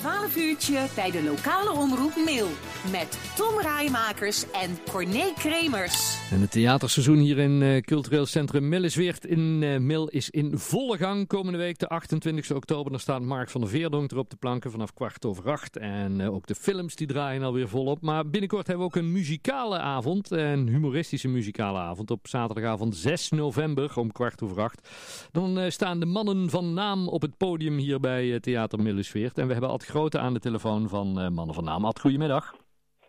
Fine. 12 uurtje bij de lokale omroep Mail. Met Tom Rijmakers en Corné Kremers. En het theaterseizoen hier in uh, cultureel centrum Millesweert in uh, Mil is in volle gang. Komende week de 28 oktober. Dan staat Mark van der Veerdonk er op de planken vanaf kwart over acht. En uh, ook de films die draaien alweer volop. Maar binnenkort hebben we ook een muzikale avond. Een humoristische muzikale avond op zaterdagavond 6 november om kwart over acht. Dan staan de mannen van naam op het podium hier bij Theater Millesweert. En we hebben altijd Grote aan de telefoon van uh, Mannen van Naam. Ad, goedemiddag.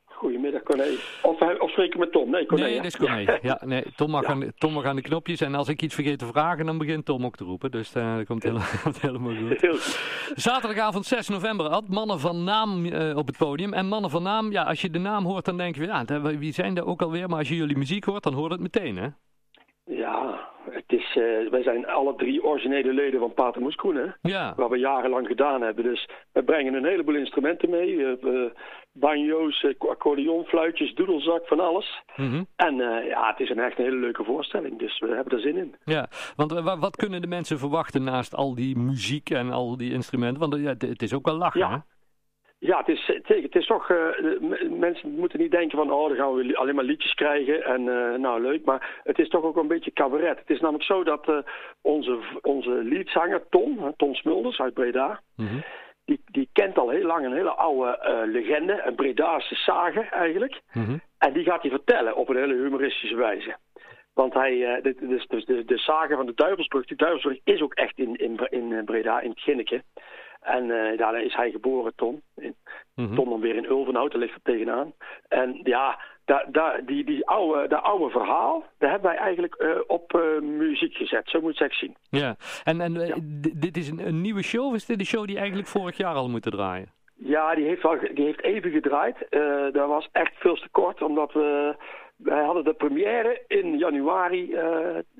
Goedemiddag, Corné. Of, of spreek ik met Tom? Nee, Corné. Nee, dat is Corné. Ja, nee, Tom, mag ja. aan, Tom mag aan de knopjes. En als ik iets vergeet te vragen, dan begint Tom ook te roepen. Dus uh, dat komt, heel, helemaal goed. Heel goed. Zaterdagavond 6 november, Ad. Mannen van Naam uh, op het podium. En Mannen van Naam, ja, als je de naam hoort, dan denk je... Ja, wie zijn er ook alweer? Maar als je jullie muziek hoort, dan hoort het meteen, hè? Ja, het is, uh, wij zijn alle drie originele leden van Pater Moeskroen, hè? Ja. Wat we jarenlang gedaan hebben. Dus we brengen een heleboel instrumenten mee. Uh, banjo's, accordeon, fluitjes, doedelzak, van alles. Mm -hmm. En ja, het is een echt een hele leuke voorstelling. Dus we hebben er zin in. Ja, want wat kunnen de mensen verwachten naast al die muziek en al die instrumenten? Want ja, het is ook wel lachen, ja. hè? Ja, het is, het is toch, uh, mensen moeten niet denken van, oh, dan gaan we alleen maar liedjes krijgen en uh, nou leuk, maar het is toch ook een beetje cabaret. Het is namelijk zo dat uh, onze, onze leadzanger Tom, Tom Smulders uit Breda, mm -hmm. die, die kent al heel lang een hele oude legende, een Bredaanse sage eigenlijk, mm -hmm. en die gaat hij vertellen op een hele humoristische wijze. Want hij, dit, dus, dus de, de sage van de Duivelsbrug, die Duivelsbrug is ook echt in, in, in Breda, in het Ginneke. En uh, daar is hij geboren, Tom. In, mm -hmm. Tom dan weer in Ulvenhout, daar ligt er tegenaan. En ja, die, die oude, dat oude verhaal, daar hebben wij eigenlijk uh, op uh, muziek gezet. Zo moet je het zien. Ja, en, en ja. dit is een, een, nieuwe show? Of is dit een show die eigenlijk vorig jaar al moeten draaien? Ja, die heeft, al, die heeft even gedraaid. dat was echt veel te kort, omdat we... Wij hadden de première in januari, uh,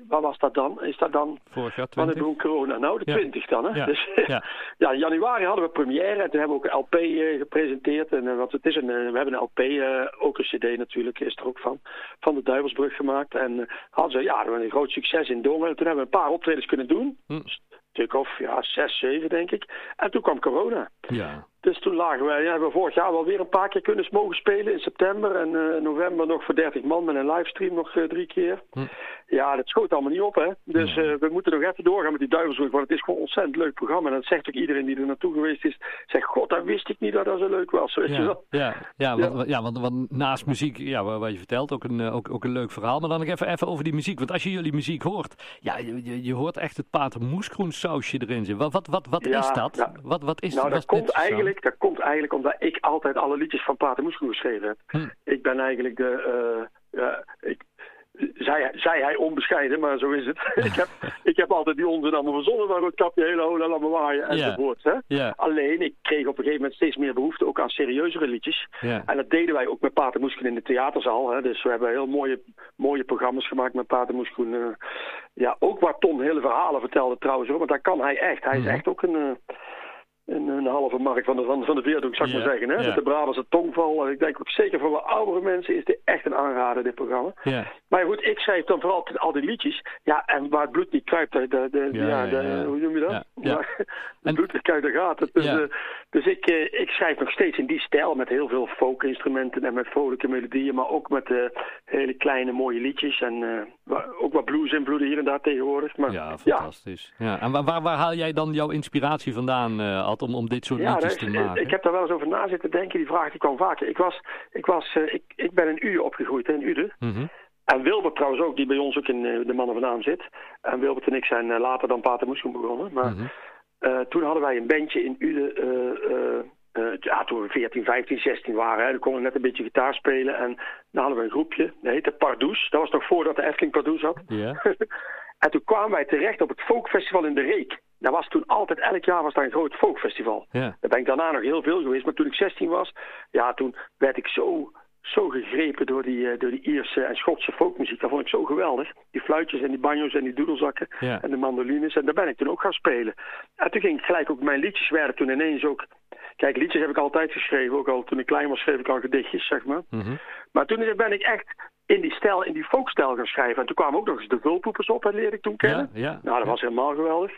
waar was dat dan? Is dat dan? Vorig jaar 20? Wanneer begon corona? Nou, de ja. 20 dan, hè? Ja. Dus, ja. ja, in januari hadden we première en toen hebben we ook een LP uh, gepresenteerd. En, uh, want het is een, we hebben een LP, ook een CD natuurlijk, is er ook van, van de Duivelsbrug gemaakt. En hadden ze, ja, een groot succes in Dongen. En toen hebben we een paar optredens kunnen doen. Hm. stuk of ja, zes, zeven denk ik. En toen kwam corona. Ja. Dus toen lagen wij, ja, hebben we vorig jaar wel weer een paar keer kunnen mogen spelen in september. En uh, november nog voor 30 man met een livestream nog uh, drie keer. Hm. Ja, dat schoot allemaal niet op, hè. Dus uh, we moeten nog even doorgaan met die Duivelsbrug. Want het is gewoon een ontzettend leuk programma. En dat zegt ook iedereen die er naartoe geweest is. Zegt, god, dat wist ik niet dat dat zo leuk was. Weet ja. je wel? Ja, ja, ja. Want, ja want, want, naast muziek, ja, wat je vertelt, ook een, ook, ook een leuk verhaal. Maar dan nog even, even over die muziek. Want als je jullie muziek hoort, ja, je, je hoort echt het Pater Moeskroen sausje erin zitten. Wat, wat, wat, wat ja, is dat? Wat, wat is nou, dat komt eigenlijk, dat komt eigenlijk omdat ik altijd alle liedjes van Pater Moeskroen geschreven heb. Hm. Ik ben eigenlijk de... Uh, ja, ik, zei, zei hij onbescheiden, maar zo is het. ik, heb, ik heb altijd die onzin allemaal verzonnen, maar het kapje hele hola, laat me waaien enzovoort. Yeah. Yeah. Alleen, ik kreeg op een gegeven moment steeds meer behoefte ook aan serieuzere liedjes. Yeah. En dat deden wij ook met Pater Moeskroen in de theaterzaal. Hè. Dus we hebben heel mooie, mooie programma's gemaakt met Pater Moeskroen. Uh, ja, ook waar Tom hele verhalen vertelde trouwens, hoor, want daar kan hij echt. Hij is Mhm. echt ook een... Uh, een, een halve markt van de, van, van de Veerdonk, zou ik Ja, maar zeggen. Hè? ja. De Brabantse tongval. Ik denk ook zeker voor wat oudere mensen is dit echt een aanrader, dit programma. Ja. Maar goed, ik schrijf dan vooral al die liedjes. Ja, en waar het bloed niet kruipt, de, de, de, Ja, de, hoe noem je dat? Ja, het bloed niet kruipt, daar gaat het. Dus, eh, dus ik, eh, ik schrijf nog steeds in die stijl met heel veel folk-instrumenten en met vrolijke melodieën. Maar ook met eh, hele kleine mooie liedjes. En ook wat blues-invloeden hier en daar tegenwoordig. Maar, Ja, fantastisch. Ja. En waar, waar, waar haal jij dan jouw inspiratie vandaan, om, om dit soort Ja, liedjes te maken? ik heb daar wel eens over na zitten denken. Die vraag die kwam vaker. Ik, was, ik, was, uh, ik, ik ben in Uden opgegroeid, in Uden. Mhm. En Wilbert trouwens ook, die bij ons ook in uh, de Mannen van Naam zit. En Wilbert en ik zijn uh, later dan Pater Moeschoen begonnen. Maar Mhm. toen hadden wij een bandje in Uden. Uh, ja, toen we 14, 15, 16 waren. Hè, dan konden we net een beetje gitaar spelen. En dan hadden we een groepje. Dat heette Pardoes. Dat was nog voordat de Efteling Pardoes had. En toen kwamen wij terecht op het folkfestival in de Reek. Dat was toen altijd, elk jaar was daar een groot folkfestival. Ja. Daar ben ik daarna nog heel veel geweest. Maar toen ik 16 was, ja, toen werd ik zo, zo gegrepen door die, uh, door die Ierse en Schotse folkmuziek. Dat vond ik zo geweldig. Die fluitjes en die banjo's en die doedelzakken Ja. en de mandolines. En daar ben ik toen ook gaan spelen. En toen ging ik gelijk ook, mijn liedjes werden toen ineens ook... Kijk, liedjes heb ik altijd geschreven. Ook al toen ik klein was schreef ik al gedichtjes, zeg maar. Mhm. Maar toen ben ik echt in die stijl, in die folkstijl gaan schrijven. En toen kwamen ook nog eens de vulpoepers op, en leerde ik toen kennen. Ja, ja. Nou, dat ja. was helemaal geweldig.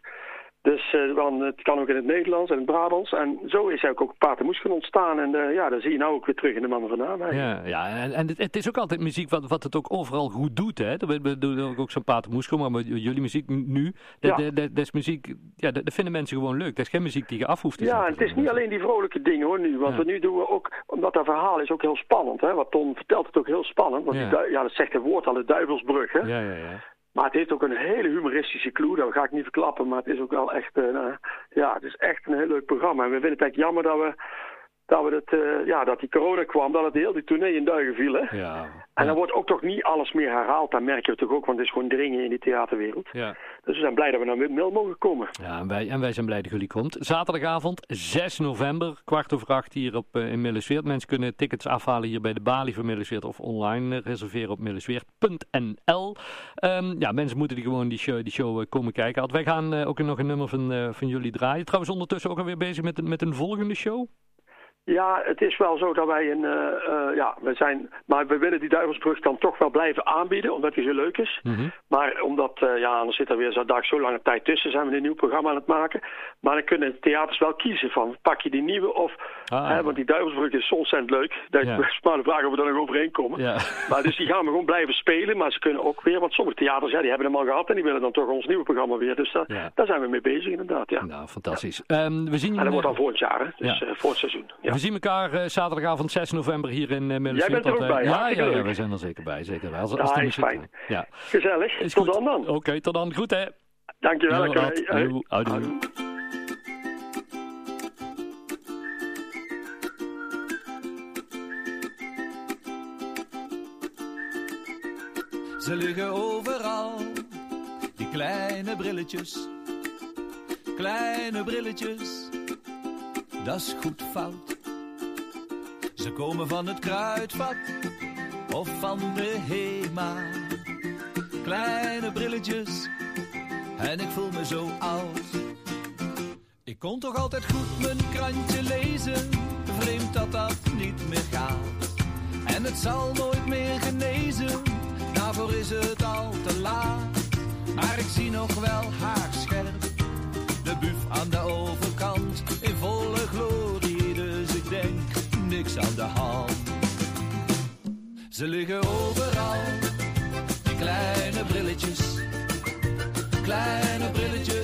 Dus uh, het kan ook in het Nederlands en het Brabants. En zo is eigenlijk ook Patermoes ontstaan. En uh, ja, dat zie je nou ook weer terug in de mannen vandaan. Ja, ja, en, en het, het, is ook altijd muziek wat, wat het ook overal goed doet. Hè? We doen ook zo'n Patermoes, maar jullie muziek nu, dat, ja. dat, is muziek, ja, dat, vinden mensen gewoon leuk. Dat is geen muziek die je af hoeft te Ja, het is niet alleen die vrolijke dingen hoor nu. Want we nu doen we ook, omdat dat verhaal is ook heel spannend. Hè? Wat Ton vertelt het ook heel spannend. Want ja, die, ja dat zegt het woord al, de duivelsbrug. Hè? Ja, ja, ja. Maar het heeft ook een hele humoristische clue, dat ga ik niet verklappen. Maar het is ook wel echt, uh, ja, het is echt een heel leuk programma. En we vinden het echt jammer dat we dat, we het, uh, ja, dat die corona kwam, dat het heel die tournee in duigen viel. Hè? Ja. En dan wordt ook toch niet alles meer herhaald. Dat merk je toch ook, want het is gewoon dringen in die theaterwereld. Ja. Dus we zijn blij dat we naar Mil mogen komen. Ja, en wij, en wij zijn blij dat jullie komt. Zaterdagavond, 6 november, kwart over acht hier op, uh, in Millesweert. Mensen kunnen tickets afhalen hier bij de balie van Millesweert of online reserveren op millesweert.nl. Um, ja, mensen moeten die gewoon die show, die show komen kijken. Wij gaan ook nog een nummer van, van jullie draaien. Trouwens ondertussen ook alweer bezig met, met een volgende show. Ja, het is wel zo dat wij een, uh, uh, ja, we zijn, maar we willen die Duivelsbrug dan toch wel blijven aanbieden, omdat die zo leuk is. Mm -hmm. Maar omdat, uh, ja, anders zit er weer zo, dag zo lange tijd tussen, zijn we een nieuw programma aan het maken. Maar dan kunnen theaters wel kiezen van, pak je die nieuwe of, ah, hè, want die Duivelsbrug is ontzettend leuk. Dat Ja. is maar de vraag of we daar nog overheen komen. Ja. Maar dus die gaan we gewoon blijven spelen, maar ze kunnen ook weer, want sommige theaters, ja, die hebben hem al gehad en die willen dan toch ons nieuwe programma weer. Dus daar, Ja. daar zijn we mee bezig inderdaad, ja. Nou, fantastisch. Ehm, we zien, En dat eh, wordt dan volgend jaar, hè, dus eh, voor het seizoen. We zien elkaar eh, zaterdagavond 6 november hier in uh, Middelburg. Jij bent er ook bij, Ja, ja, we zijn er zeker bij. Zeker bij. Als, Ja, als de is muziek- fijn. Ja. Gezellig, Is tot goed. dan dan. Oké, tot dan. Goed hè. Dankjewel. Jo, oké. Ad. Hoi. Jo, houdoe. Houdoe. Ze liggen overal, die kleine brilletjes. Kleine brilletjes, dat is goed fout. Ze komen van het kruidvat of van de Hema. Kleine brilletjes, en ik voel me zo oud. Ik kon toch altijd goed mijn krantje lezen, vreemd dat dat niet meer gaat. En het zal nooit meer genezen, daarvoor is het al te laat. Maar ik zie nog wel haar scherp, de buf aan de overkant, in volle niks aan de hand. Ze liggen overal, die kleine brilletjes, kleine brilletjes